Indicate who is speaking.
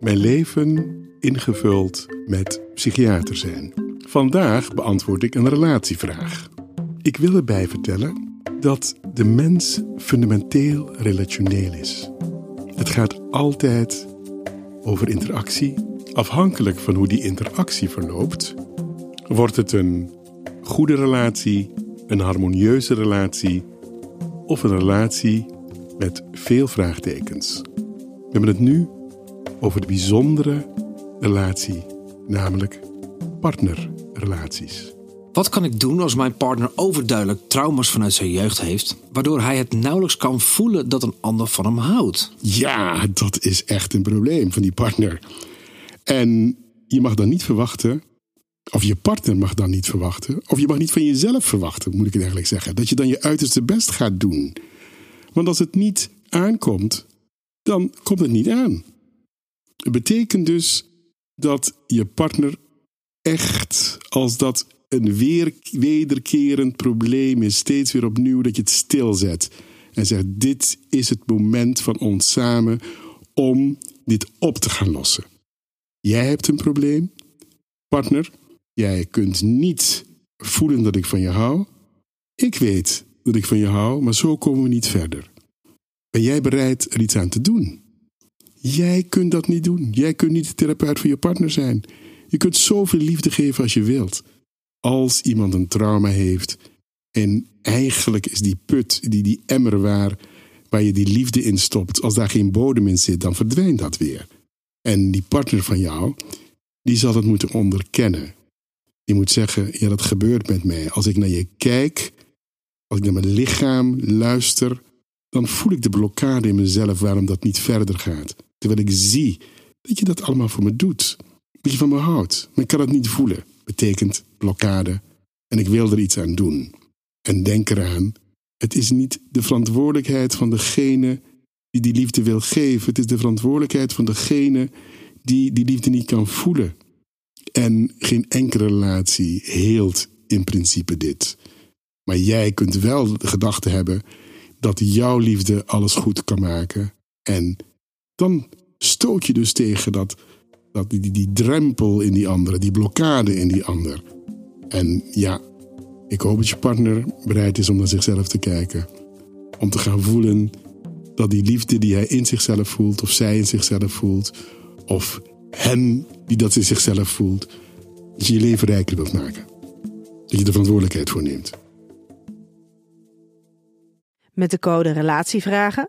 Speaker 1: mijn leven ingevuld met psychiater zijn. Vandaag beantwoord ik een relatievraag. Ik wil erbij vertellen dat de mens fundamenteel relationeel is. Het gaat altijd over interactie. Afhankelijk van hoe die interactie verloopt, wordt het een goede relatie, een harmonieuze relatie of een relatie met veel vraagtekens. We hebben het nu over de bijzondere relatie, namelijk partnerrelaties.
Speaker 2: Wat kan ik doen als mijn partner overduidelijk trauma's vanuit zijn jeugd heeft, waardoor hij het nauwelijks kan voelen dat een ander van hem houdt?
Speaker 1: Ja, dat is echt een probleem van die partner. En je mag dan niet verwachten, of je partner mag dan niet verwachten, of je mag niet van jezelf verwachten, moet ik het eigenlijk zeggen, dat je dan je uiterste best gaat doen. Want als het niet aankomt, dan komt het niet aan. Het betekent dus dat je partner echt, als dat een weer, wederkerend probleem is, steeds weer opnieuw, dat je het stilzet. En zegt: Dit is het moment van ons samen om dit op te gaan lossen. Jij hebt een probleem, partner. Jij kunt niet voelen dat ik van je hou. Ik weet dat ik van je hou, maar zo komen we niet verder. Ben jij bereid er iets aan te doen? Jij kunt dat niet doen. Jij kunt niet de therapeut voor je partner zijn. Je kunt zoveel liefde geven als je wilt. Als iemand een trauma heeft en eigenlijk is die put, die, die emmer waar, waar je die liefde in stopt, als daar geen bodem in zit, dan verdwijnt dat weer. En die partner van jou, die zal dat moeten onderkennen. Die moet zeggen, ja dat gebeurt met mij. Als ik naar je kijk, als ik naar mijn lichaam luister, dan voel ik de blokkade in mezelf waarom dat niet verder gaat. Terwijl ik zie dat je dat allemaal voor me doet. Dat je van me houdt. Maar ik kan het niet voelen. Betekent blokkade. En ik wil er iets aan doen. En denk eraan, het is niet de verantwoordelijkheid van degene die die liefde wil geven. Het is de verantwoordelijkheid van degene die die liefde niet kan voelen. En geen enkele relatie heelt in principe dit. Maar jij kunt wel de gedachte hebben dat jouw liefde alles goed kan maken. En dan stoot je dus tegen dat, dat die, die drempel in die andere, die blokkade in die ander. En ja, ik hoop dat je partner bereid is om naar zichzelf te kijken. Om te gaan voelen dat die liefde die hij in zichzelf voelt, of zij in zichzelf voelt, of hem die dat in zichzelf voelt, dat je je leven rijker wilt maken. Dat je de verantwoordelijkheid voor neemt.
Speaker 3: Met de code RELATIEVRAGEN